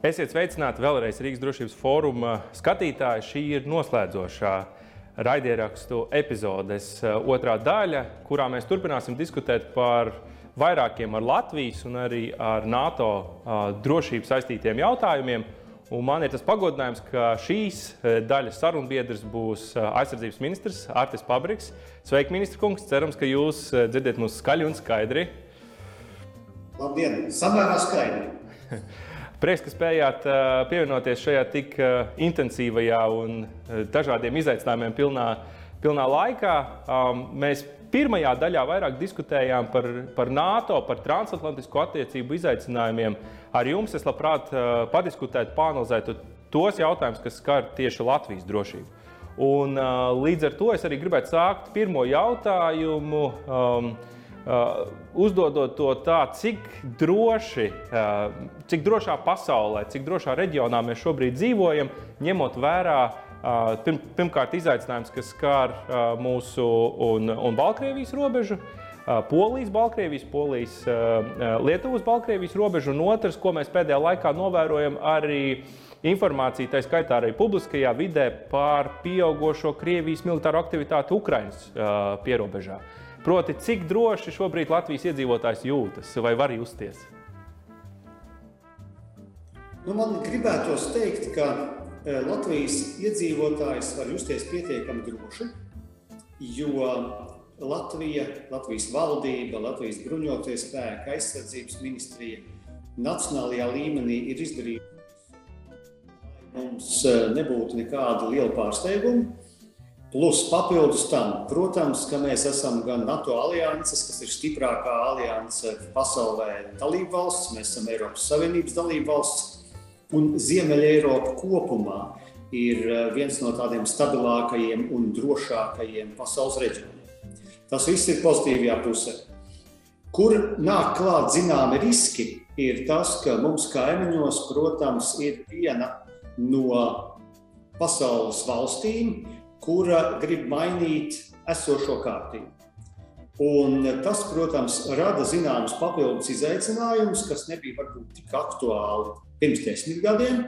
Esiet sveicināti vēlreiz Rīgas drošības fóruma skatītāji. Šī ir noslēdzošā raidierakstu epizodes uh, otrā daļa, kurā mēs turpināsim diskutēt par vairākiem ar Latvijas un arī ar NATO uh, drošību saistītiem jautājumiem. Un man ir tas pagodinājums, ka šīs uh, daļas sarunbiedrs būs aizsardzības ministrs Artis Pabriks. Sveiki, ministra kungs! Cerams, ka jūs dzirdat mūs skaļi un skaidri. Labdien! Samērā skaidri! Prieks, ka spējāt pievienoties šajā tik intensīvajā un dažādiem izaicinājumiem pilnā, pilnā laikā. Mēs pirmajā daļā vairāk diskutējām par, par NATO, par transatlantisko attiecību izaicinājumiem. Ar jums es labprāt padiskutētu, pāanalizētu tos jautājumus, kas skar tieši Latvijas drošību. Un, līdz ar to es arī gribētu sākt pirmo jautājumu. Um, uzdodot to tā, cik droši, uh, cik drošā pasaulē, cik drošā reģionā mēs šobrīd dzīvojam, ņemot vērā uh, pirm, pirmkārt izaicinājumus, kas skar uh, mūsu un, un Baltkrievijas robežu. Uh, Polijas, Baltkrievijas, Polijas, uh, uh, Lietuvas, Baltkrievijas robežu, un otrs, ko mēs pēdējā laikā novērojam, arī informācija, tā skaitā arī publiskajā vidē, par pieaugušo Krievijas militāro aktivitāti Ukraiņas pierobežā. Uh, Proti, cik droši šobrīd Latvijas iedzīvotājs jūtas vai var justies? Nu, man gribētos teikt, ka e, Latvijas iedzīvotājs var justies pietiekami droši, jo Latvija, Latvijas valdība, Latvijas bruņotie spēki, aizsardzības ministrija nacionālajā līmenī ir izdarījusi, lai mums e, nebūtu nekāda liela pārsteiguma. Plus papildus tam, protams, ka mēs esam gan NATO alianses, kas ir stiprākā alianse pasaulē, dalība valsts, mēs esam Eiropas Savienības dalība valsts, un Ziemeļa Eiropa kopumā ir eh, viens no tādiem stabilākajiem un drošākajiem pasaules reģioniem. Tas viss ir pozitīvajā pusē. Kur nāk klāt zināmi riski, ir tas, ka mums kaimiņos, protams, ir viena no pasaules valstīm, kura grib mainīt esošo kārtību. Un tas, protams, rada zināmus papildus izaicinājumus, kas nebija varbūt tik aktuāli pirms desmit gadiem,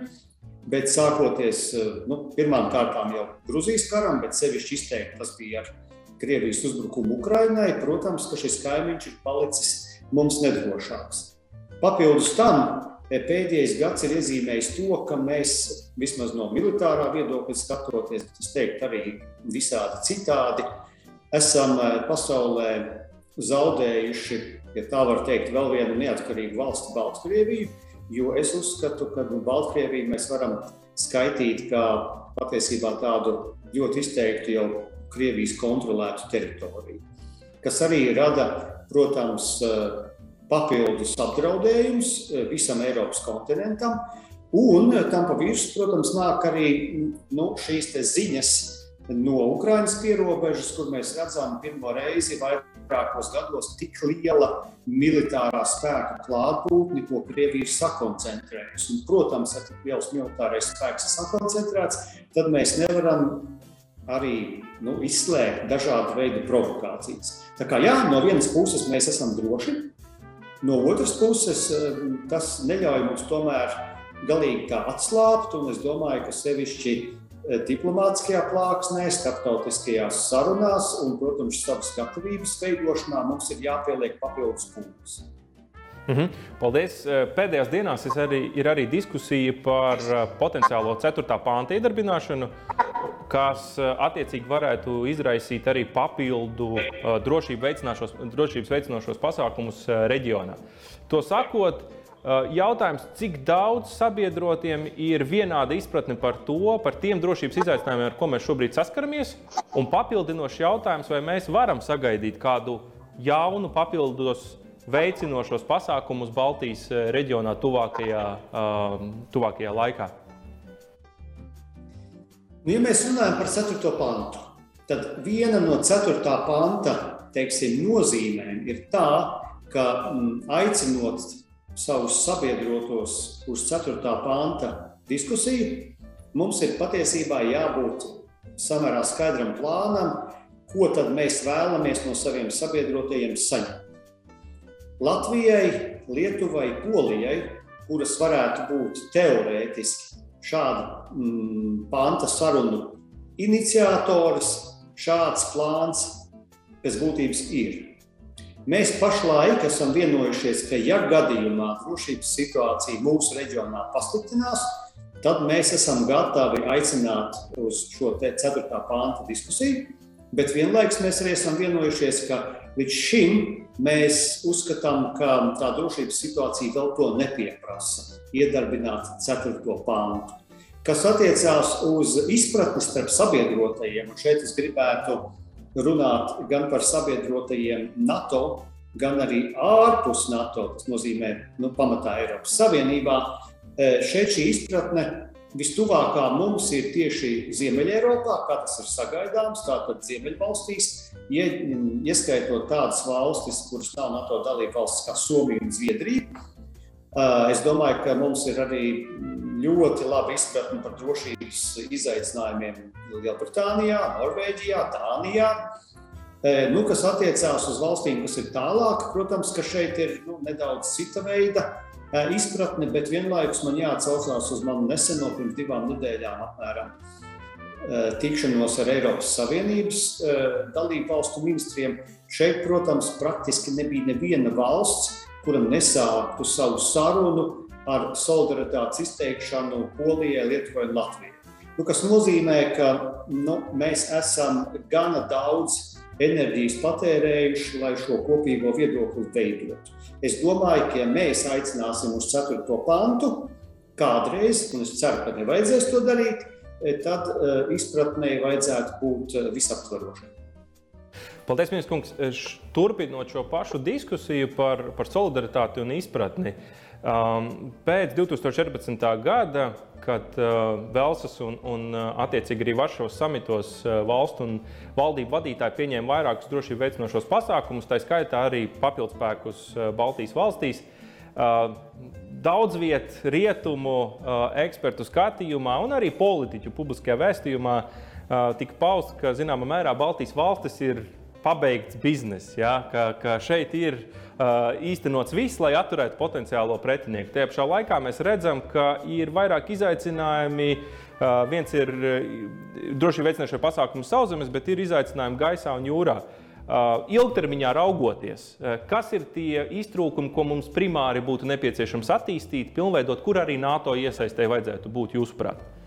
bet sākoties nu, pirmām kārtām jau Grūzijas karam, bet sevišķi izteikti tas bija ar Krievijas uzbrukumu Ukrainai. Protams, ka šis kaimiņš ir palicis mums nedrošāks. Papildus tam pēdējais gads ir iezīmējis to, ka mēs vismaz no militārā viedokļa skatoties, bet es teiktu arī visādi citādi, esam eh, pasaulē zaudējuši, ja tā var teikt, vēl vienu neatkarīgu valsti, Baltkrieviju. Jo es uzskatu, ka nu, Baltkrieviju mēs varam skaitīt kā patiesībā tādu ļoti izteiktu jau Krievijas kontrolētu teritoriju, kas arī rada, protams, eh, papildus apdraudējums eh, visam Eiropas kontinentam. Un eh, tam pa virsmu, protams, nāk arī nu, šīs ziņas no Ukraiņas pierobežas, kur mēs redzam pirmo reizi vairākos gados tik liela militārā spēka klātbūtni, ko Krievija ir sakoncentrējusi. Un, protams, ja tik liels militārais spēks ir sakoncentrēts, tad mēs nevaram arī nu, izslēgt dažādu veidu provokācijas. Tā kā jā, no vienas puses mēs esam droši, No otras puses, eh, tas neļauj mums tomēr galīgi atslābt, un es domāju, ka sevišķi eh, diplomātiskajā plāksnē, starptautiskajās sarunās un, protams, savas gatavības veidošanā mums ir jāpieliek papildus punktus. Mm -hmm. Paldies! Eh, pēdējās dienās arī, ir arī diskusija par potenciālo 4. pānta iedarbināšanu kas eh, attiecīgi varētu izraisīt arī papildu eh, drošības veicinošos pasākumus eh, reģionā. To sakot, jautājums, cik daudz sabiedrotiem ir vienāda izpratne par to, par tiem drošības izaicinājumiem, ar ko mēs šobrīd saskaramies, un papildinošs jautājums, vai mēs varam sagaidīt kādu jaunu papildus veicinošos pasākumus Baltijas reģionā tuvākajā, tuvākajā laikā. Nu, ja mēs runājam par 4. pantu, tad viena no 4. panta teiksim, nozīmēm ir tā, ka mm, aicinot savus sabiedrotos uz 4. panta diskusiju, mums ir patiesībā jābūt samērā skaidram plānam, ko tad mēs vēlamies no saviem sabiedrotajiem saņemt. Latvijai, Lietuvai, Polijai kuras varētu būt teorētiski šāda mm, panta sarunu iniciatoras, šāds plāns pēc būtības ir. Mēs pašlaik esam vienojušies, ka, ja gadījumā drošības situācija mūsu reģionā pasliktinās, tad mēs esam gatavi aicināt uz šo 4. pānta diskusiju. Bet vienlaikus mēs arī esam vienojušies, ka līdz šim mēs uzskatām, ka tā drošības situācija vēl to nepieprasa iedarbināt 4. pāntu. Kas attiecās uz izpratni starp sabiedrotajiem, un šeit es gribētu runāt gan par sabiedrotajiem NATO, gan arī ārpus NATO, tas nozīmē nu, pamatā Eiropas Savienībā. E, šeit šī izpratne vistuvākā mums ir tieši Ziemeļ-Eiropā, kā tas ir sagaidāms, tātad Ziemeļvalstīs, ieskaitot tādas valstis, kuras nav NATO dalība valstis kā Somija un Zviedrija. Es domāju, ka mums ir arī ļoti laba izpratne par drošības izaicinājumiem Lielbritānijā, Norvēģijā, Dānijā. Nu, kas attiecās uz valstīm, kas ir tālāk, protams, ka šeit ir nu, nedaudz cita veida izpratne, bet vienlaikus man jāatcaucās uz manu neseno, pirms divām nedēļām apmēram, tikšanos ar Eiropas Savienības dalību valstu ministriem. Šeit, protams, praktiski nebija neviena valsts, kura nesāktu savu sarunu ar solidaritātes izteikšanu Polijai, Lietuvai un Latvijai. Nu, kas nozīmē, ka nu, mēs esam gana daudz enerģijas patērējuši, lai šo kopīgo viedokli veidotu. Es domāju, ka ja mēs aicināsim uz 4. pantu kādreiz, un es ceru, ka nevajadzēs to darīt, tad uh, izpratnē vajadzētu būt uh, visaptvarošai. Paldies, Mīsīs kungs. Turpinot šo pašu diskusiju par, par solidaritāti un izpratni. Uh, pēc 2014. gada, kad uh, Velsas un, un uh, attiecīgi arī Varšavas samitos uh, valstu un valdību vadītāji pieņēma vairākus drošību veicinošos pasākumus, tā skaitā arī papildspēkus Baltijas valstīs. Daudz vietu rietumu ekspertu skatījumā un arī politiķu publiskajā vēstījumā tika pausts, ka zināmā mērā Baltijas valstis ir pabeigts bizness, ja? ka, ka šeit ir uh, īstenots viss, lai atturētu potenciālo pretinieku. Tajā pašā laikā mēs redzam, ka ir vairāk izaicinājumi. Uh, viens ir uh, droši veicinošie pasākumi sauszemes, bet ir izaicinājumi gaisā un jūrā. Uh, ilgtermiņā raugoties, uh, kas ir tie iztrūkumi, ko mums primāri būtu nepieciešams attīstīt, pilnveidot, kur arī NATO iesaistē vajadzētu būt jūsuprāt?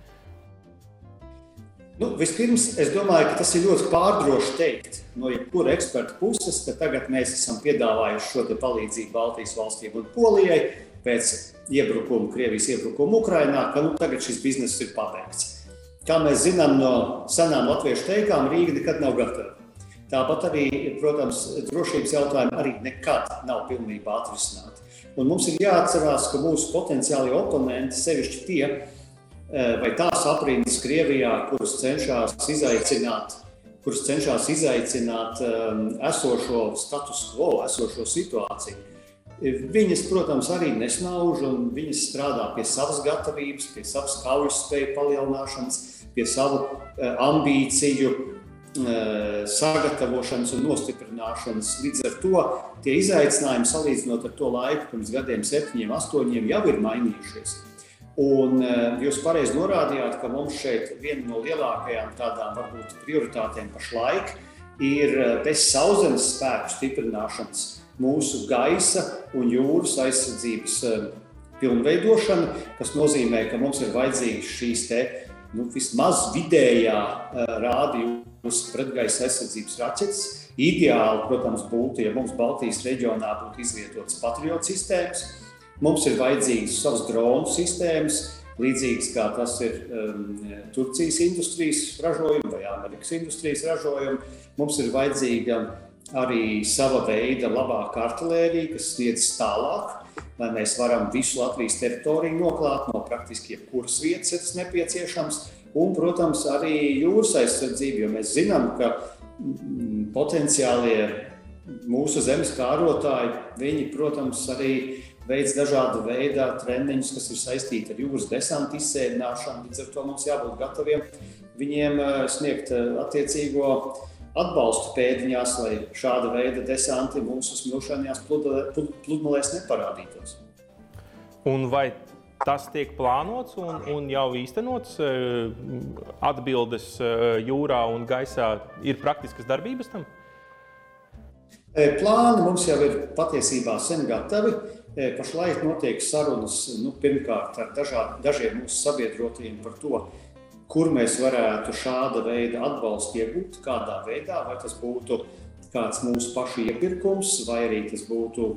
Nu, vispirms, es domāju, ka tas ir ļoti pārdroši teikt no jebkura eksperta puses, ka tagad mēs esam piedāvājuši šo palīdzību Baltijas valstīm un Polijai pēc iebrukuma, Krievijas iebrukuma Ukrainā, ka nu, tagad šis bizness ir pabeigts. Kā mēs zinām no senām latviešu teikām, Rīga nekad nav gatava. Tāpat arī, protams, drošības jautājumi arī nekad nav pilnībā atrisināti. Un mums ir jāatcerās, ka mūsu potenciālie oponenti, sevišķi tie, vai tās aprindas Krievijā, kuras cenšas izaicināt, kuras cenšas izaicināt um, esošo status quo, esošo situāciju. Eh, viņas, protams, arī nesnauž, un viņas strādā pie savas gatavības, pie savas kaujas spēju palielināšanas, pie savu uh, ambīciju sagatavošanas un nostiprināšanas. Līdz ar to tie izaicinājumi, salīdzinot ar to laiku, pirms gadiem, septiņiem, astoņiem, jau ir mainījušies. Un eh, jūs pareizi norādījāt, ka mums šeit viena no lielākajām tādām varbūt prioritātēm pašlaik ir eh, bez sauszemes spēku stiprināšanas mūsu gaisa un jūras aizsardzības eh, pilnveidošana, kas nozīmē, ka mums ir vajadzīgas šīs te, nu, vismaz vidējā rādījuma pretgaisa aizsardzības raķetes. Ideāli, protams, būtu, ja mums Baltijas reģionā būtu izvietotas patriotu sistēmas, Mums ir vajadzīgas savas dronu sistēmas, līdzīgas kā tas ir um, Turcijas industrijas ražojumi vai Amerikas industrijas ražojumi. Mums ir vajadzīga arī sava veida labāka artērija, kas sniedz tālāk, lai mēs varam visu Latvijas teritoriju noklāt no praktiski jebkuras vietas, ja tas nepieciešams. Un, protams, arī jūras aizsardzība, jo mēs zinām, ka mm, potenciālie mūsu zemes kārotāji, viņi, protams, arī veids dažādu veidu treniņus, kas ir saistīti ar jūras desantu izsēdināšanu. Līdz ar to mums jābūt gataviem viņiem eh, sniegt eh, attiecīgo atbalstu pēdiņās, lai šāda veida desanti mūsu smilšainajās pludmalēs neparādītos. Un vai tas tiek plānots un, un jau īstenots? Atbildes jūrā un gaisā ir praktiskas darbības tam? Plāni mums jau ir patiesībā sen gatavi. Pašlaik notiek sarunas nu, pirmkārt ar dažād, dažiem mūsu sabiedrotiem par to, kur mēs varētu šāda veida atbalstu iegūt, kādā veidā, vai tas būtu kāds mūsu pašu iepirkums, vai arī tas būtu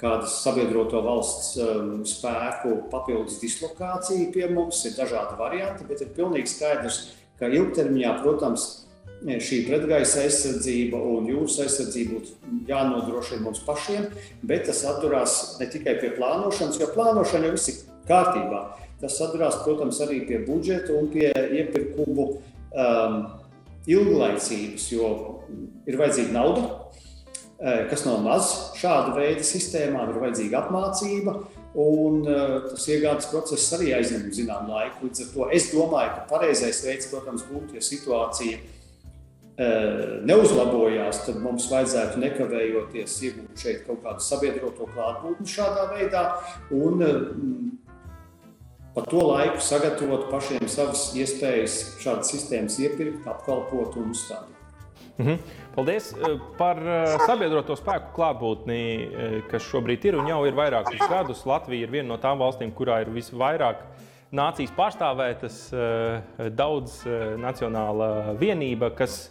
kādas sabiedroto valsts um, spēku papildus dislokācija pie mums. Ir dažādi varianti, bet ir pilnīgi skaidrs, ka ilgtermiņā, protams, šī pretgaisa aizsardzība un jūras aizsardzība būtu jānodrošina mums pašiem, bet tas atturās ne tikai pie plānošanas, jo plānošana jau viss ir kārtībā. Tas atturās, protams, arī pie budžeta un pie iepirkumu um, ilglaicības, jo ir vajadzīga nauda, eh, kas nav maz šāda veida sistēmām, ir vajadzīga apmācība. Un uh, tas iegādes process arī aizņem zināmu laiku. Līdz ar to es domāju, ka pareizais veids, protams, būtu, ja situācija uh, neuzlabojās, tad mums vajadzētu nekavējoties iegūt šeit kaut kādu sabiedroto klātbūtni šādā veidā. Un, uh, pa to laiku sagatavot pašiem savas iespējas šādas sistēmas iepirkt, apkalpot un uzstādīt. Mm -hmm. Paldies eh, par eh, sabiedroto spēku klātbūtni, eh, kas šobrīd ir un jau ir vairākus gadus. Latvija ir viena no tām valstīm, kurā ir visvairāk nācijas pārstāvētas, daudz nacionāla vienība, kas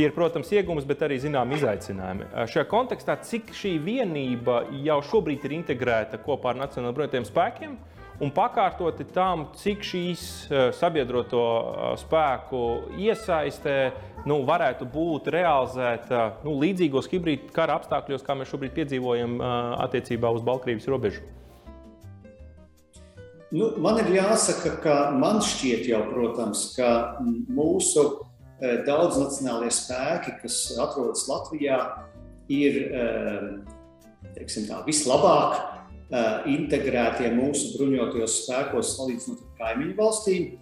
ir, protams, iegūms, bet arī zinām izaicinājumi. Šajā kontekstā, cik šī vienība jau šobrīd ir integrēta kopā ar Nacionālajiem bruņotajiem spēkiem? un pakārtoti tam, cik šīs sabiedroto spēku iesaistē nu, varētu būt realizēta nu, līdzīgos hibrīda kara apstākļos, kā mēs šobrīd piedzīvojam attiecībā uz Baltkrievijas robežu. Nu, man ir jāsaka, ka man šķiet, jau, protams, ka mūsu daudznacionālie spēki, kas atrodas Latvijā, ir teiksim, tā, vislabāk integrētie mūsu bruņotajos spēkos salīdzinot ar kaimiņu valstīm.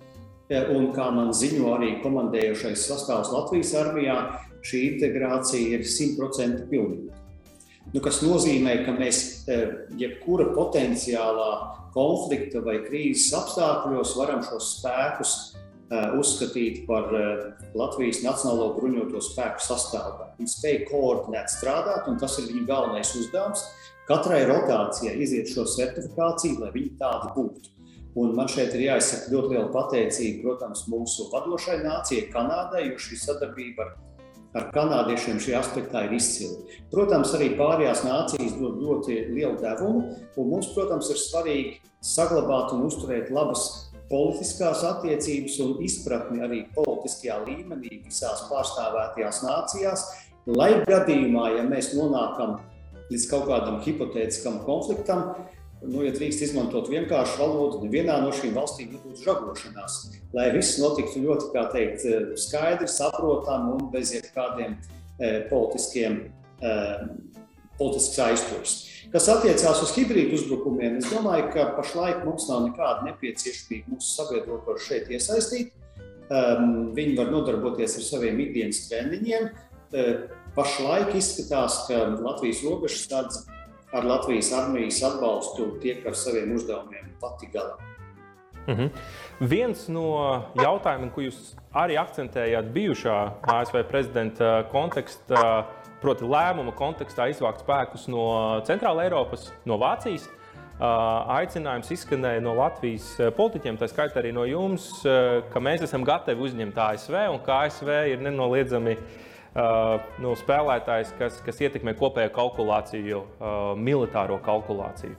Un kā man ziņo arī komandējošais sastāvs Latvijas armijā, šī integrācija ir 100% pilnīga. Nu, kas nozīmē, ka mēs jebkura potenciālā konflikta vai krīzes apstākļos varam šos spēkus uzskatīt par Latvijas Nacionālo bruņoto spēku sastāvdaļu. Viņi spēj koordinēt strādāt, un tas ir viņu galvenais uzdevums Katrai rotācijai iziet šo certifikāciju, lai viņi tādi būtu. Un man šeit ir jāizsaka ļoti liela pateicība, protams, mūsu vadošai nācijai, Kanādai, jo šī sadarbība ar, ar kanādiešiem šajā aspektā ir izcila. Protams, arī pārējās nācijas dod ļoti lielu devumu, un mums, protams, ir svarīgi saglabāt un uzturēt labas politiskās attiecības un izpratni arī politiskajā līmenī visās pārstāvētajās nācijās, lai gadījumā, ja mēs nonākam līdz kaut kādam hipotētiskam konfliktam. Nu, ja drīkst izmantot vienkāršu valodu, nevienā no šīm valstīm nebūtu žagošanās. Lai viss notiktu ļoti teikt, skaidri, saprotami un bez jebkādiem e, politiskiem, e, politisks aizturs. Kas attiecās uz hibrīdu uzbrukumiem, es domāju, ka pašlaik mums nav nekāda nepieciešamība mūsu sabiedrotos šeit iesaistīt. Um, viņi var nodarboties ar saviem ikdienas treniņiem. Uh, Pašlaik izskatās, ka Latvijas robežsardze ar Latvijas armijas atbalstu tiek ar saviem uzdevumiem pati galā. Mm -hmm. Viens no jautājumiem, ko jūs arī akcentējāt bijušā ASV prezidenta kontekstā, proti, lēmuma kontekstā izvākt spēkus no Centrāla Eiropas, no Vācijas. Aicinājums izskanēja no Latvijas politiķiem, tā skaitā arī no jums, ka mēs esam gatavi uzņemt ASV un ka ASV ir nenoliedzami nu, spēlētājs, kas, kas ietekmē kopējo kalkulāciju, militāro kalkulāciju.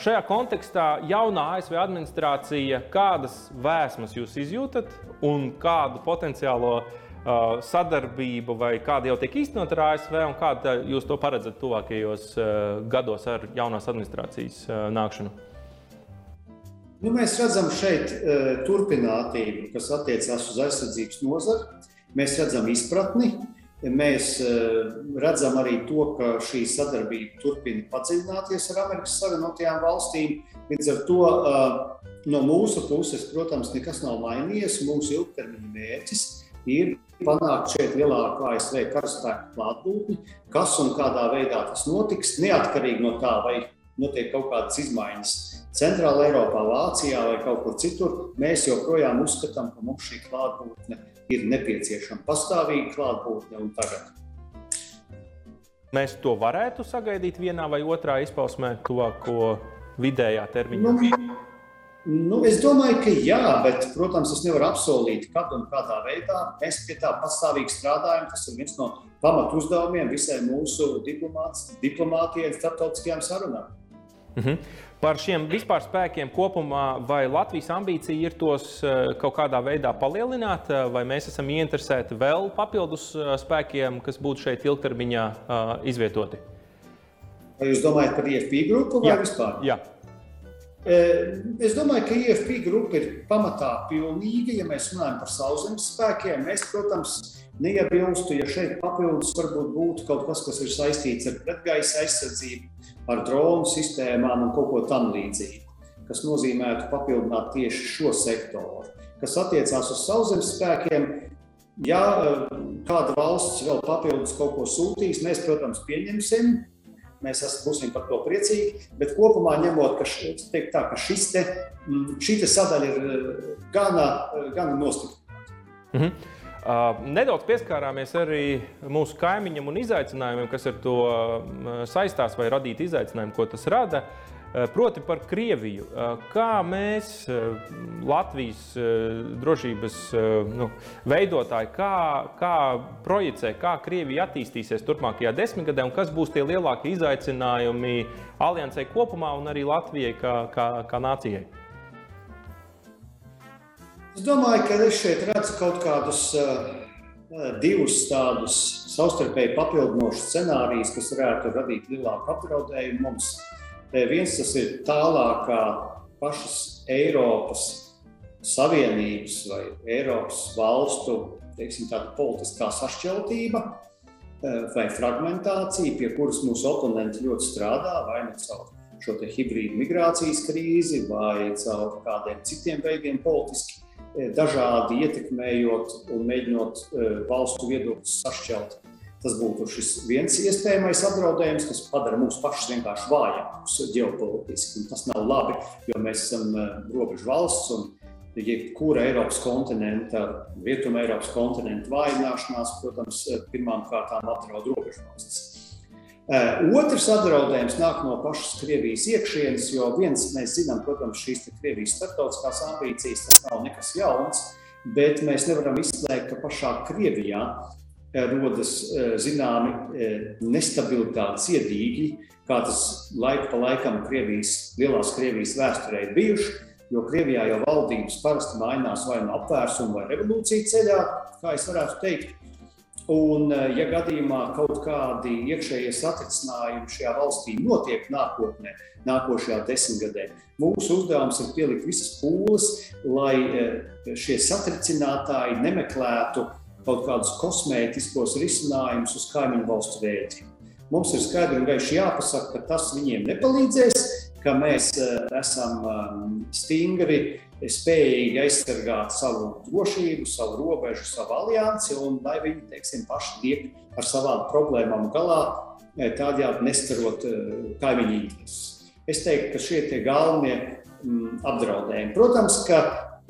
Šajā kontekstā jaunā ASV administrācija, kādas vēsmas jūs izjūtat un kādu potenciālo uh, sadarbību vai kāda jau tiek īstenot ar ASV un kāda jūs to paredzat tuvākajos gados ar jaunās administrācijas nākšanu? Nu, mēs redzam šeit turpinātību, kas attiecās uz aizsardzības nozari. Mēs redzam izpratni, mēs redzam arī to, ka šī sadarbība turpina padziļināties ar Amerikas Savienotajām valstīm. Līdz ar to no mūsu puses, protams, nekas nav mainījies. Mūsu ilgtermiņa mērķis ir panākt šeit lielāku ASV karaspēku klātbūtni, kas un kādā veidā tas notiks, neatkarīgi no tā, vai notiek kaut kādas izmaiņas Centrālā Eiropā, Vācijā vai kaut kur citur, mēs joprojām uzskatām, ka mums šī klātbūtne ir nepieciešama pastāvīga klātbūtne un tagad. Mēs to varētu sagaidīt vienā vai otrā izpausmē, tuvāko vidējā termiņā. Nu, nu, es domāju, ka jā, bet, protams, es nevaru apsolīt, kad un kādā veidā. Mēs pie tā pastāvīgi strādājam. Tas ir viens no pamatu uzdevumiem visai mūsu diplomātijai starptautiskajām sarunām. Mm -hmm. Par šiem vispār spēkiem kopumā, vai Latvijas ambīcija ir tos eh, kaut kādā veidā palielināt, eh, vai mēs esam ieinteresēti vēl papildus eh, spēkiem, kas būtu šeit ilgtermiņā izvietoti? Vai jūs domājat par IFP grupu vai jā, vispār? Jā. Es domāju, ka IFP grupa ir pamatā pilnīga. Ja mēs runājam par sauszemes spēkiem, mēs, protams, neiebilstu, ja šeit papildus varbūt būtu kaut kas, kas ir saistīts ar pretgaisa aizsardzību ar dronu sistēmām un kaut ko tamlīdzīgu, kas nozīmētu papildināt tieši šo sektoru. Kas attiecās uz sauszemes spēkiem, ja eh, kāda valsts vēl papildus kaut ko sūtīs, mēs, protams, pieņemsim. Mēs būsim par to priecīgi, bet kopumā ņemot, ka, teikt, tā, ka šis te, mm, šī te sadaļa ir eh, gana, eh, gana nostiprināta. Mm -hmm. Nedaudz pieskārāmies arī mūsu kaimiņam un izaicinājumiem, kas ar to saistās, vai radīt izaicinājumu, ko tas rada. Proti par Krieviju. Kā mēs, Latvijas drošības nu, veidotāji, kā, kā projicē, kā Krievija attīstīsies turpmākajā desmitgadē un kas būs tie lielākie izaicinājumi aliansē kopumā un arī Latvijai kā, kā, kā nācijai? Es domāju, ka es šeit redzu kaut kādus divus tādus savstarpēji papildinošus scenārijus, kas varētu radīt lielāku apdraudējumu mums. Viens tas ir tālākā pašas Eiropas Savienības vai Eiropas valstu teiksim, politiskā sašķeltība vai fragmentācija, pie kuras mūsu oponenti ļoti strādā, vai nu caur šo hibrīdu migrācijas krīzi, vai caur kādiem citiem veidiem politiski Eh, dažādi ietekmējot un mēģinot eh, valstu viedokļus sašķelt. Tas būtu šis viens iespējamais apdraudējums, kas padara mūs pašus vienkārši vājākus ģeopolitiski. Tas nav labi, jo mēs esam eh, robežu valsts un jebkura Eiropas kontinenta, Rietumē Eiropas kontinenta vājināšanās, protams, pirmām kārtām apdraud robežu valstis. Eh, otrs apdraudējums nāk no pašas Krievijas iekšienes, jo viens mēs zinām, protams, šīs Krievijas starptautiskās ambīcijas, tas nav nekas jauns, bet mēs nevaram izslēgt, ka pašā Krievijā eh, rodas eh, zināmi nestabilitātes iedīgi, kā tas laiku pa laikam Krievijas, lielās Krievijas vēsturē ir bijuši, jo Krievijā jau valdības parasti mainās vai no apvērsuma vai revolūcija ceļā, kā es varētu teikt. Un, eh, ja gadījumā kaut kādi iekšējie satricinājumi šajā valstī notiek nākotnē, nākošajā desmitgadē, mūsu uzdevums ir pielikt visas pūles, lai eh, šie satricinātāji nemeklētu kaut kādus kosmētiskos risinājumus uz kaimiņu valstu rēķinu. Mums ir skaidri un gaiši jāpasaka, ka tas viņiem nepalīdzēs, ka mēs eh, esam stingri spējīgi aizsargāt savu drošību, savu robežu, savu aliansi, un lai viņi teiksim, paši tiek ar savām problēmām galā, e, tādējādi neskarot e, kaimiņu intereses. Es teiktu, ka šie ir galvenie mm, apdraudējumi. Protams, ka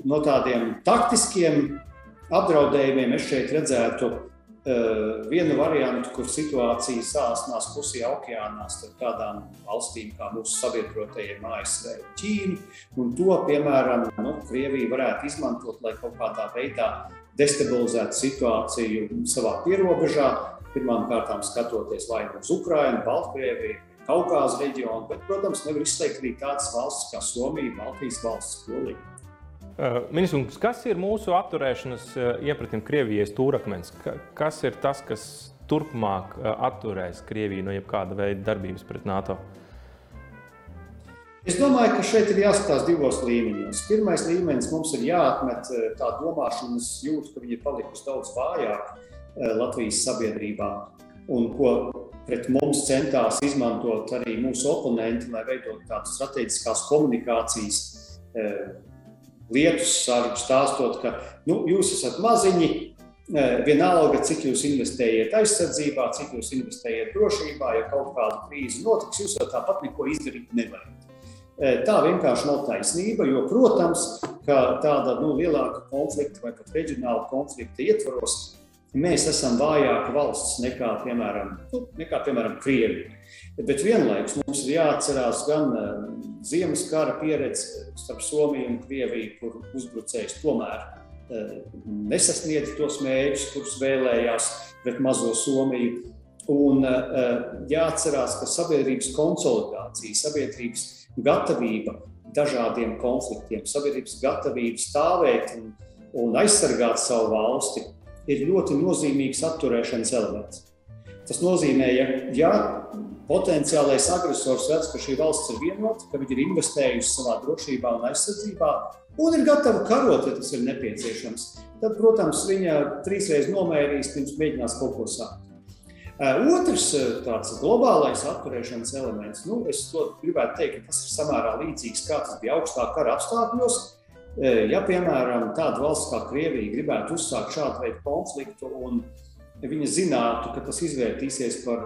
no tādiem taktiskiem apdraudējumiem es šeit redzētu Eh, vienu variantu, kur situācija sāsnās klusajā okeānā starp tādām valstīm kā mūsu sabiedrotajiem ASV un Ķīnu. Un to, piemēram, nu, Krievija varētu izmantot, lai kaut kādā veidā destabilizētu situāciju savā pierobežā. Pirmkārt, skatoties vai nu uz Ukrajinu, Baltkrieviju, Kaukāzes reģionu, bet, protams, nevar izslēgt arī tādas valstis kā Somija, Baltijas valsts, Polija. Uh, Ministrs, kas ir mūsu atturēšanas uh, iepratim Krievijai stūrakmens? Kas ir tas, kas turpmāk uh, atturēs Krieviju no jebkāda veida darbības pret NATO? Es domāju, ka šeit ir jāskatās divos līmeņos. Pirmais līmenis mums ir jāatmet tā domāšana, es jūtu, ka viņi ir palikusi daudz vājāk Latvijas sabiedrībā, un ko pret mums centās izmantot arī mūsu oponenti, lai veidotu tādas strateģiskās komunikācijas lietus sargu, stāstot, ka nu, jūs esat maziņi, Vienalga, cik jūs investējat aizsardzībā, cik jūs investējat drošībā, ja kaut kāda krīze notiks, jūs jau tāpat neko izdarīt nevarat. Tā vienkārši nav taisnība, jo, protams, ka tāda nu, lielāka konflikta vai pat reģionāla konflikta ietvaros mēs esam vājāka valsts nekā, piemēram, nu, nekā, piemēram Krievija. Bet vienlaikus mums ir jāatcerās gan Ziemas kara pieredze starp Somiju un Krieviju, kur uzbrucējs tomēr nesasniedz tos mērķus, kurus vēlējās pret mazo Somiju. Un jāatcerās, ka sabiedrības konsolidācija, sabiedrības gatavība dažādiem konfliktiem, sabiedrības gatavība stāvēt un, un aizsargāt savu valsti ir ļoti nozīmīgs atturēšanas elements. Tas nozīmē, ja, ja potenciālais agresors redz, ka šī valsts ir vienota, ka viņi ir investējuši savā drošībā un aizsardzībā un ir gatava karot, ja tas ir nepieciešams, tad, protams, viņa trīsreiz nomērīs, pirms mēģinās kaut ko sākt. Otrs tāds globālais atturēšanas elements, nu, es gribētu teikt, ka tas ir samērā līdzīgs, kā tas bija augstā kara apstākļos. Ja, piemēram, tāda valsts kā Krievija gribētu uzsākt šādu veidu konfliktu un viņa zinātu, ka tas izvērtīsies par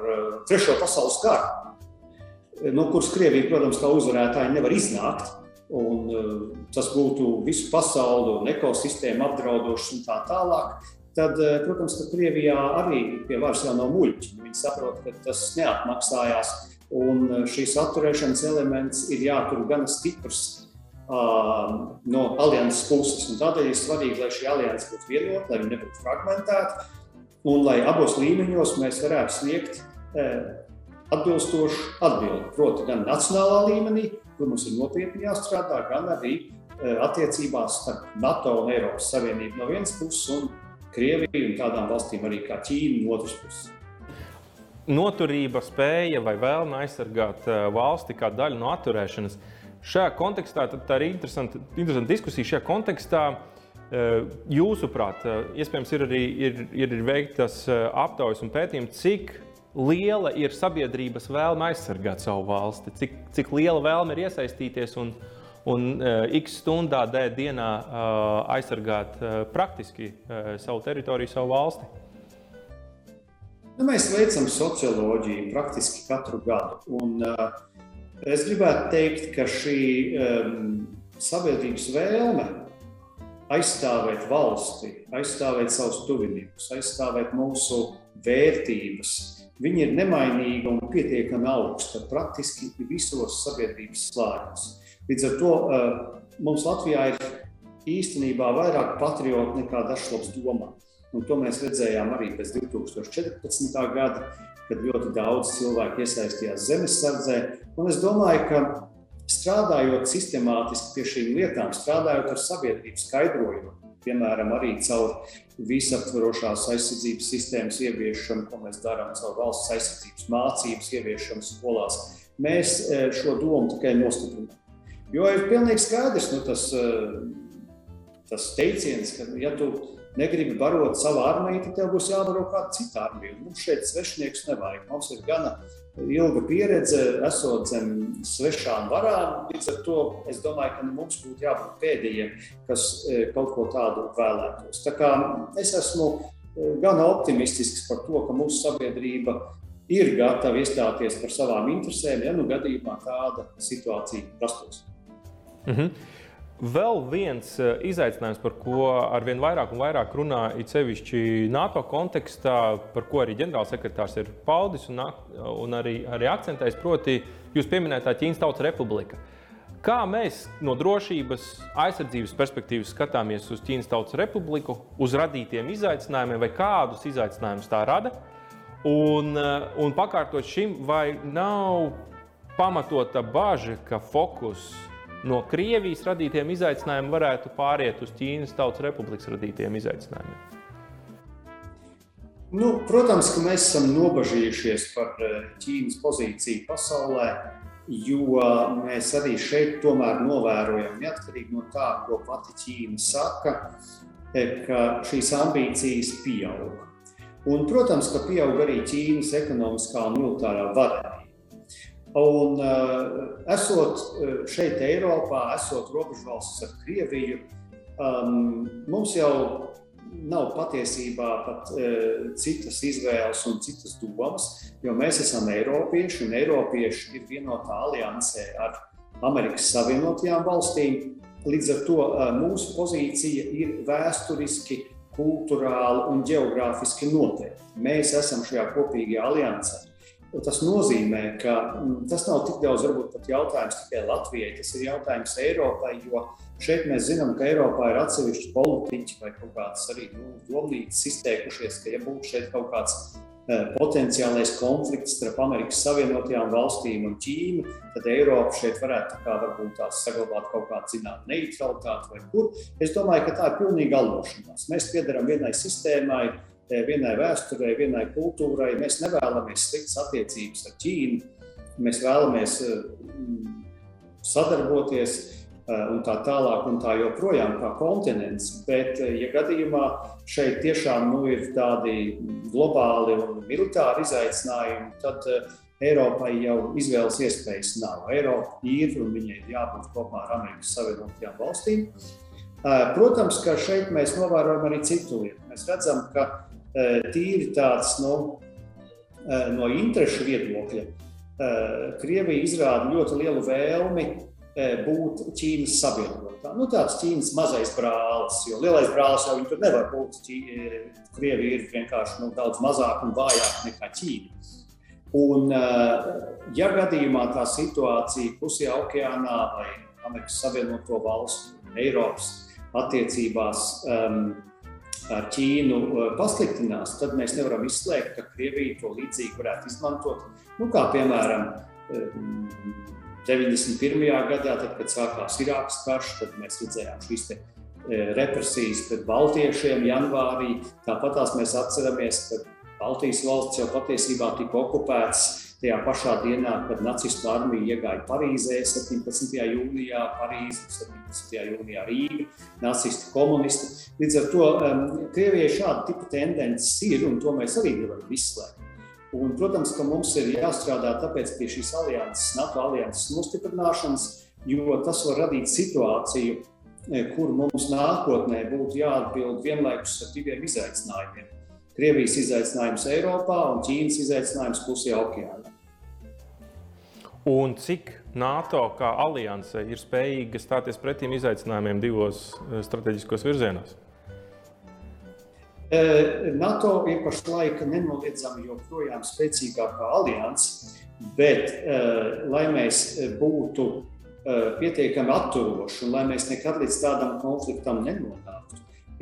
trešo pasaules karu, no kuras Krievija, protams, kā uzvarētāji nevar iznākt, un tas būtu visu pasauli un ekosistēmu apdraudošs un tā tālāk, tad, protams, ka Krievijā arī pie varas jau nav muļķi. Viņi saprot, ka tas neatmaksājās, un šīs atturēšanas elements ir jātur gan stiprs no alianses puses. Un tādēļ ir svarīgi, lai šī alianse būtu vienota, lai viņa nebūtu fragmentēta, un lai abos līmeņos mēs varētu sniegt uh, atbilstošu atbildi. Proti, gan nacionālā līmenī, kur mums ir nopietni jāstrādā, gan arī uh, attiecībās starp NATO un Eiropas Savienību no vienas puses un Krieviju un tādām valstīm arī kā Ķīna no otras puses. Noturība, spēja vai vēlme aizsargāt valsti kā daļu no atturēšanas. Šajā kontekstā tā ir interesanta, interesanta diskusija. Šajā kontekstā jūsuprāt, iespējams, ir arī ir, ir veiktas aptaujas un pētījumi, cik liela ir sabiedrības vēlme aizsargāt savu valsti, cik, cik liela vēlme ir iesaistīties un, un uh, x stundā D dienā uh, aizsargāt uh, praktiski uh, savu teritoriju, savu valsti? Nu, mēs veicam socioloģiju praktiski katru gadu. Un, uh, es gribētu teikt, ka šī um, sabiedrības vēlme aizstāvēt valsti, aizstāvēt savus tuviniekus, aizstāvēt mūsu vērtības, viņi ir nemainīga un pietiekami augsta praktiski visos sabiedrības slāņos. Līdz ar to eh, mums Latvijā ir īstenībā vairāk patriotu nekā dažs domā. Un to mēs redzējām arī pēc 2014. gada, kad ļoti daudz cilvēku iesaistījās zemesardzē. Un es domāju, ka strādājot sistemātiski pie šīm lietām, strādājot ar sabiedrības skaidrojumu, piemēram, arī caur visaptvarošās aizsardzības sistēmas ieviešanu, ko mēs darām caur valsts aizsardzības mācības ieviešanu skolās, mēs eh, šo domu tikai nostiprinām. Jo ir pilnīgi skaidrs, nu, tas, eh, tas teiciens, ka, ja tu negribi barot savu armiju, tad tev būs jābaro kāda cita armija. Mums šeit svešinieks nevajag. Mums ir gana ilga pieredze, esot zem svešām varām. Līdz ar to es domāju, ka mums būtu jābūt pēdējiem, kas eh, kaut ko tādu vēlētos. Tā kā es esmu eh, gana optimistisks par to, ka mūsu sabiedrība ir gatava iestāties par savām interesēm, ja nu gadījumā tāda situācija rastos. Mm -hmm. Vēl viens eh, izaicinājums, par ko arvien vairāk un vairāk runā, ir sevišķi NATO kontekstā, par ko arī ģenerālsekretārs ir paudis un, un arī, arī akcentējis, proti, jūs pieminētā Ķīnas Tautas Republika. Kā mēs no drošības aizsardzības perspektīvas skatāmies uz Ķīnas Tautas Republiku, uz radītiem izaicinājumiem, vai kādus izaicinājumus tā rada? Un, eh, un pakārtot šim, vai nav pamatota bažas, ka fokus no Krievijas radītiem izaicinājumiem varētu pāriet uz Ķīnas Tautas Republikas radītiem izaicinājumiem? Nu, protams, ka mēs esam nobažījušies par eh, Ķīnas pozīciju pasaulē, jo mēs arī šeit tomēr novērojam, neatkarīgi no tā, ko pati Ķīna saka, eh, ka šīs ambīcijas pieaug. Un, protams, ka pieaug arī Ķīnas ekonomiskā un militārā vara. Un, uh, esot eh, šeit, Eiropā, esot robežvalsts ar Krieviju, um, mums jau nav patiesībā pat uh, citas izvēles un citas domas, jo mēs esam Eiropieši, un Eiropieši ir vienotā aliansē ar Amerikas Savienotajām valstīm. Līdz ar to uh, mūsu pozīcija ir vēsturiski, kultūrāli un geogrāfiski noteikta. Mēs esam šajā kopīgajā aliansē. Tas nozīmē, ka mm, tas nav tik daudz varbūt, jautājums tikai Latvijai, tas ir jautājums Eiropai, jo šeit mēs zinām, ka Eiropā ir atsevišķi politiķi vai kaut kādas arī nu, domnīcas izteikušies, ka ja būtu šeit kaut kāds eh, potenciālais konflikts starp Amerikas Savienotajām valstīm un Ķīnu, tad Eiropa šeit varētu kā, varbūt tās saglabāt kaut kādu zināmu neutralitāti vai kur. Es domāju, ka tā ir pilnīga allošanās. Mēs piedaram vienai sistēmai, vienai vēsturei, vienai kultūrai. Mēs nevēlamies sliktas attiecības ar Ķīnu. Mēs vēlamies mm, sadarboties eh, un tā tālāk, un tā joprojām kā kontinents. Bet, eh, ja gadījumā šeit tiešām nu, ir tādi globāli un militāri izaicinājumi, tad eh, Eiropai jau izvēles iespējas nav. Eiropa ir un viņai ir jābūt kopā ar Amerikas Savienotajām valstīm. Protams, ka šeit mēs novērojam arī citu lietu. Mēs redzam, ka Eh, tīri tāds nu, eh, no interešu viedokļa. Eh, Krievija izrāda ļoti lielu vēlmi būt Ķīnas sabiedrotā. Nu, tāds Ķīnas mazais brālis, jo lielais brālis jau tur nevar būt. Krievija ir vienkārši nu, daudz mazāka un vājāka nekā Ķīna. Un, ja gadījumā tā situācija Klusajā okeānā vai Amerikas Savienoto Valstu un Eiropas attiecībās um, ar Ķīnu uh, pasliktinās, tad mēs nevaram izslēgt, ka Krievija to līdzīgi varētu izmantot. Nu, kā piemēram, 91. Um, gadā, tad, kad sākās Irākas karš, tad mēs redzējām šīs uh, represijas pret baltiešiem janvārī. Tāpat mēs atceramies, ka Baltijas valsts jau patiesībā tika okupētas tajā pašā dienā, kad nacistu armija iegāja Parīzē 17. jūnijā, Parīzē 17. jūnijā Rīga, nacisti, komunisti. Līdz ar to um, Krievijai šāda tipa tendences ir, un to mēs arī nevaram izslēgt. Un, protams, ka mums ir jāstrādā tāpēc pie šīs alianses, NATO alianses nostiprināšanas, jo tas var radīt situāciju, eh, kur mums nākotnē būtu jāatbild vienlaikus ar diviem izaicinājumiem. Krievijas izaicinājums Eiropā un Ķīnas izaicinājums Klusajā okeānā. Un cik NATO kā alianse ir spējīga stāties pretim izaicinājumiem divos eh, strateģiskos virzienos? Eh, NATO ir pašlaik nenoliedzami joprojām spēcīgākā alianse, bet, eh, lai mēs būtu pietiekami atturoši un lai mēs nekad līdz tādam konfliktam nenonāktu,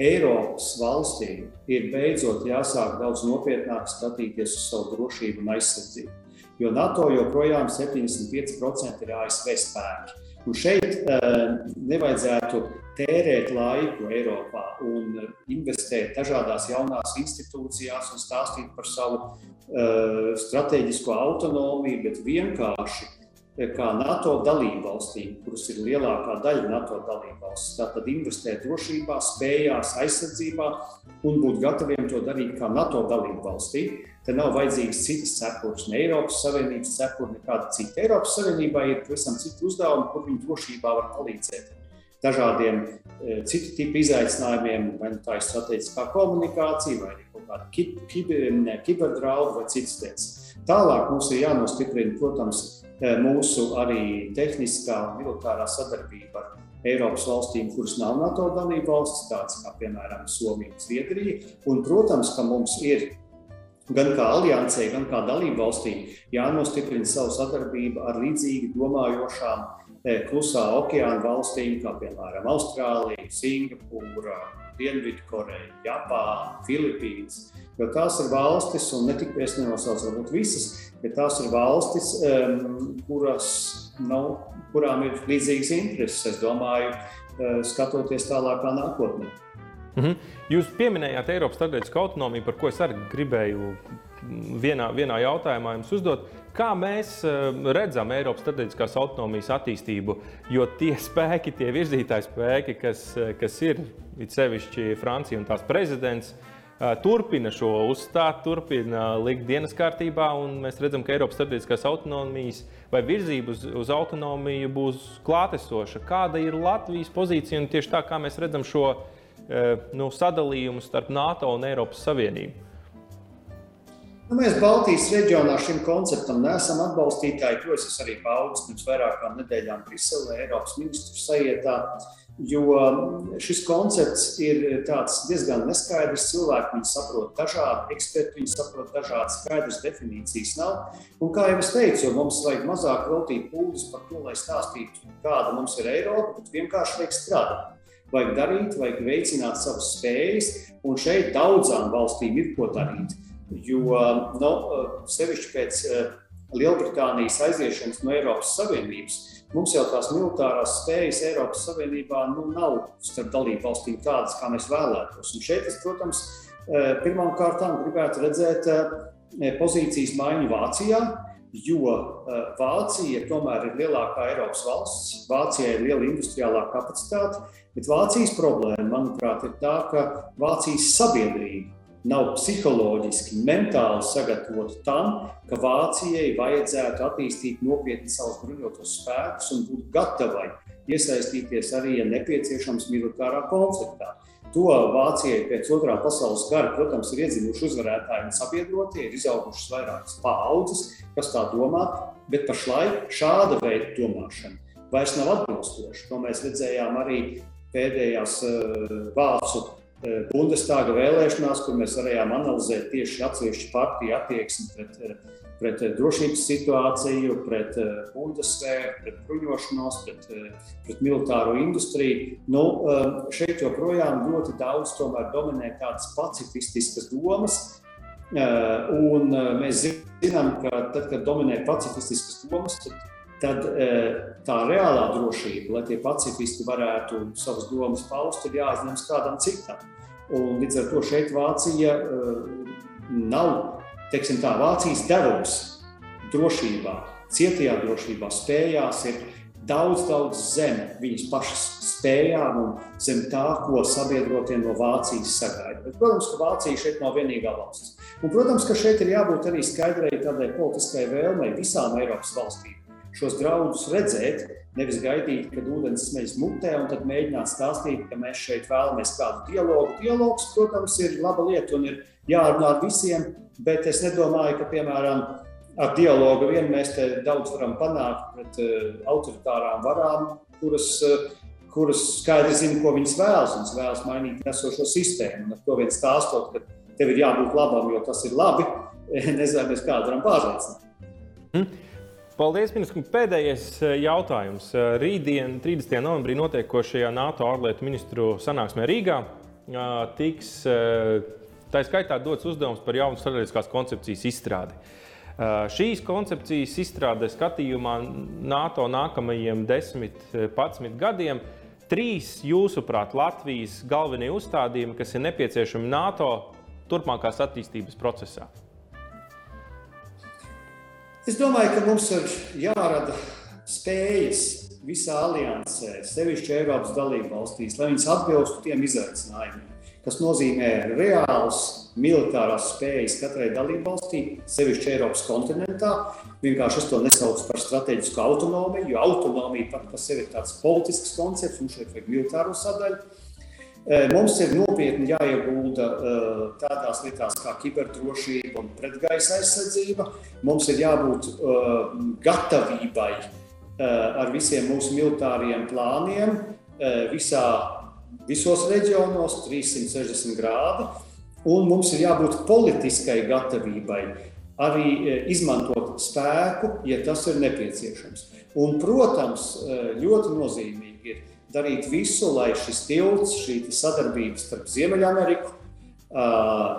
Eiropas valstīm ir beidzot jāsāk daudz nopietnāk skatīties uz savu drošību un aizsardzību jo NATO joprojām 75% ir ASV spēki. Un šeit uh, nevajadzētu tērēt laiku Eiropā un investēt dažādās jaunās institūcijās un stāstīt par savu uh, strateģisko autonomiju, bet vienkārši kā NATO dalībvalstīm, kuras ir lielākā daļa NATO dalībvalstis. Tātad investēt drošībā, spējās, aizsardzībā un būt gataviem to darīt kā NATO dalībvalstī. Te nav vajadzīgs citas cepures, ne Eiropas Savienības cepure, nekāda cita. Eiropas Savienībā ir pavisam citi uzdevumi, kur viņi drošībā var palīdzēt. Dažādiem e, citu tipu izaicinājumiem, vai nu tā ir strateģiskā komunikācija, vai kaut kāda kiberdraudu vai citas lietas. Tālāk mums ir jānostiprina, protams, mūsu arī tehniskā un militārā sadarbība ar Eiropas valstīm, kuras nav NATO dalība valstis, tādas kā piemēram Somija un Zviedrija. Un, protams, ka mums ir gan kā aliansē, gan kā dalību valstī jānostiprina savu sadarbību ar līdzīgi domājošām eh, klusā okeāna valstīm, kā piemēram Austrālija, Singapūra, Dienvidkoreja, Japāna, Filipīnas. Jo tās ir valstis, un ne tikai es nenosaucu varbūt visas, bet tās ir valstis, kuras, nu, kurām ir līdzīgas intereses, es domāju, uh, skatoties tālākā nākotnē. Mhm. Jūs pieminējāt Eiropas strateģisko autonomiju, par ko es arī gribēju vienā, vienā jautājumā jums uzdot. Kā mēs eh, redzam Eiropas strateģiskās autonomijas attīstību? Jo tie spēki, tie virzītāji spēki, kas, eh, kas ir it sevišķi Francija un tās prezidents, eh, turpina šo uzstāt, turpina likt dienas kārtībā. Mēs redzam, ka Eiropas strateģiskās autonomijas vai virzība uz, uz autonomiju būs klātesoša. Kāda ir Latvijas pozīcija un tieši tā, kā mēs redzam šo nu, sadalījumu starp NATO un Eiropas Savienību. Nu, mēs Baltijas reģionā šim konceptam neesam atbalstītāji. To es arī paudu pirms vairākām nedēļām Briselē, Eiropas ministru sajietā. Jo šis koncepts ir diezgan neskaidrs. Cilvēki viņu saprot dažādi, eksperti viņu saprot dažādi, skaidrs definīcijas nav. Un, kā jau es teicu, mums vajag mazāk veltīt pūles par to, lai stāstītu, kāda mums ir Eiropa, bet vienkārši vajag strādāt. Vajag darīt, vajag veicināt savas spējas, un šeit daudzām valstīm ir ko darīt. Jo nu, sevišķi pēc eh, Lielbritānijas aiziešanas no Eiropas Savienības mums jau tās militārās spējas Eiropas Savienībā nu, nav starp dalību valstīm tādas, kā mēs vēlētos. Un šeit es, protams, eh, pirmām kārtām gribētu redzēt eh, pozīcijas maiņu Vācijā, jo Vācija tomēr ir lielākā Eiropas valsts, Vācijai ir liela industriālā kapacitāte, bet Vācijas problēma, manuprāt, ir tā, ka Vācijas sabiedrība nav psiholoģiski, mentāli sagatavota tam, ka Vācijai vajadzētu attīstīt nopietni savus bruņotos spēkus un būt gatavai iesaistīties arī, ja nepieciešams, militārā konfliktā. To Vācijai pēc otrā pasaules kara, protams, ir iedzinuši uzvarētāji un sabiedrotie, ir izaugušas vairākas paudzes, kas tā domā, bet pašlaik šāda veida domāšana vairs nav atbilstoša. To mēs redzējām arī pēdējās uh, vācu Bundestāga vēlēšanās, kur mēs varējām analizēt tieši atsevišķu partiju attieksmi pret, eh, pret eh, drošības situāciju, pret Bundesvēru, pret bruņošanos, pret, pret militāro industriju. Nu, šeit joprojām ļoti daudz dominē tādas pacifistiskas domas. Un mēs zinām, ka tad, kad dominē pacifistiskas domas, tad tad tā reālā drošība, lai tie pacifisti varētu savas domas paust, ir jāizņemas kādam citam. Un līdz ar to šeit Vācija uh, nav, teiksim tā, Vācijas devums drošībā, cietajā drošībā, spējās ir daudz, daudz zem viņas pašas spējām un zem tā, ko sabiedrotie no Vācijas sagaida. Bet, protams, ka Vācija šeit nav vienīgā valsts. Un, protams, ka šeit ir jābūt arī skaidrai tādai politiskai vēlmei visām Eiropas valstīm šos draudus redzēt, nevis gaidīt, kad ūdens smeļas mutē un tad mēģināt stāstīt, ka mēs šeit vēlamies kādu dialogu. Dialogs, protams, ir laba lieta un ir jārunā ar visiem, bet es nedomāju, ka, piemēram, ar dialogu vien mēs te daudz varam panākt pret uh, autoritārām varām, kuras, uh, kuras skaidri zina, ko viņas vēlas. Viņas vēlas mainīt esošo sistēmu. Un ar to vien stāstot, ka tev ir jābūt labam, jo tas ir labi, nezinu, mēs kādu varam pārliecināt. Mm. Paldies, ministrs. Pēdējais eh, jautājums. Eh, rītdien, 30. novembrī, notiekošajā NATO ārlietu ministru sanāksmē Rīgā eh, tiks tā skaitā dots uzdevums par jaunu strateģiskās koncepcijas izstrādi. Šīs koncepcijas izstrāde skatījumā NATO nākamajiem 10, 11 gadiem. Trīs, jūsuprāt, Latvijas galvenie uzstādījumi, kas ir nepieciešami NATO turpmākās attīstības procesā? Es domāju, ka mums ir jārada spējas visā aliansē, sevišķi Eiropas dalību valstīs, lai viņas atbilstu tiem izaicinājumiem. Tas nozīmē reāls militārās spējas katrai dalībvalstī, sevišķi Eiropas kontinentā. Vienkārši es to nesaucu par strateģisku autonomiju, jo autonomija pat par sevi ir tāds politisks koncepts, un šeit vajag militāro sadaļu. Mums ir nopietni jāiegulda tādās lietās kā kiberdrošība un pretgaisa aizsardzība. Mums ir jābūt gatavībai ar visiem mūsu militāriem plāniem visā, visos reģionos, 360 grādi. Un mums ir jābūt politiskai gatavībai arī izmantot spēku, ja tas ir nepieciešams. Un, protams, ļoti nozīmīgi darīt visu, lai šis tilts, šī sadarbība starp Ziemeļameriku,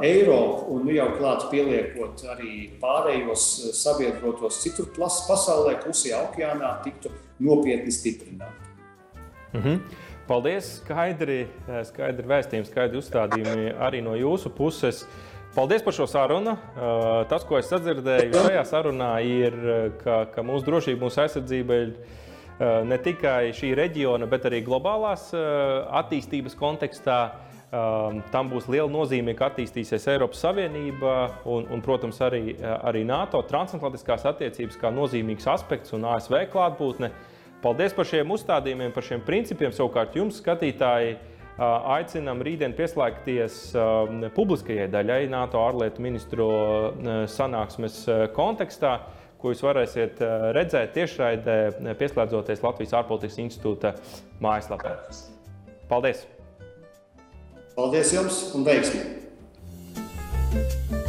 Eiropu un nu jau klāt pieliekot arī pārējos sabiedrotos citur pasaulē, klusajā okeānā, tiktu nopietni stiprināta. Mm -hmm. Paldies, skaidri, skaidri vēstījumi, skaidri uzstādījumi arī no jūsu puses. Paldies par šo sarunu. Tas, ko es sadzirdēju šajā sarunā, ir, ka, ka mūsu drošība, mūsu aizsardzība ir ne tikai šī reģiona, bet arī globālās eh, attīstības kontekstā. Um, tam būs liela nozīme, ka attīstīsies Eiropas Savienība un, un protams, arī, arī NATO transatlantiskās attiecības kā nozīmīgs aspekts un ASV klātbūtne. Paldies par šiem uzstādījumiem, par šiem principiem. Savukārt jums, skatītāji, Aicinām rītdien pieslēgties publiskajai daļai NATO ārlietu ministru sanāksmes kontekstā, ko jūs varēsiet eh, redzēt tiešraidē, eh, pieslēdzoties Latvijas ārpolitikas institūta mājaslapē. Paldies! Paldies jums un veiksmi! thank you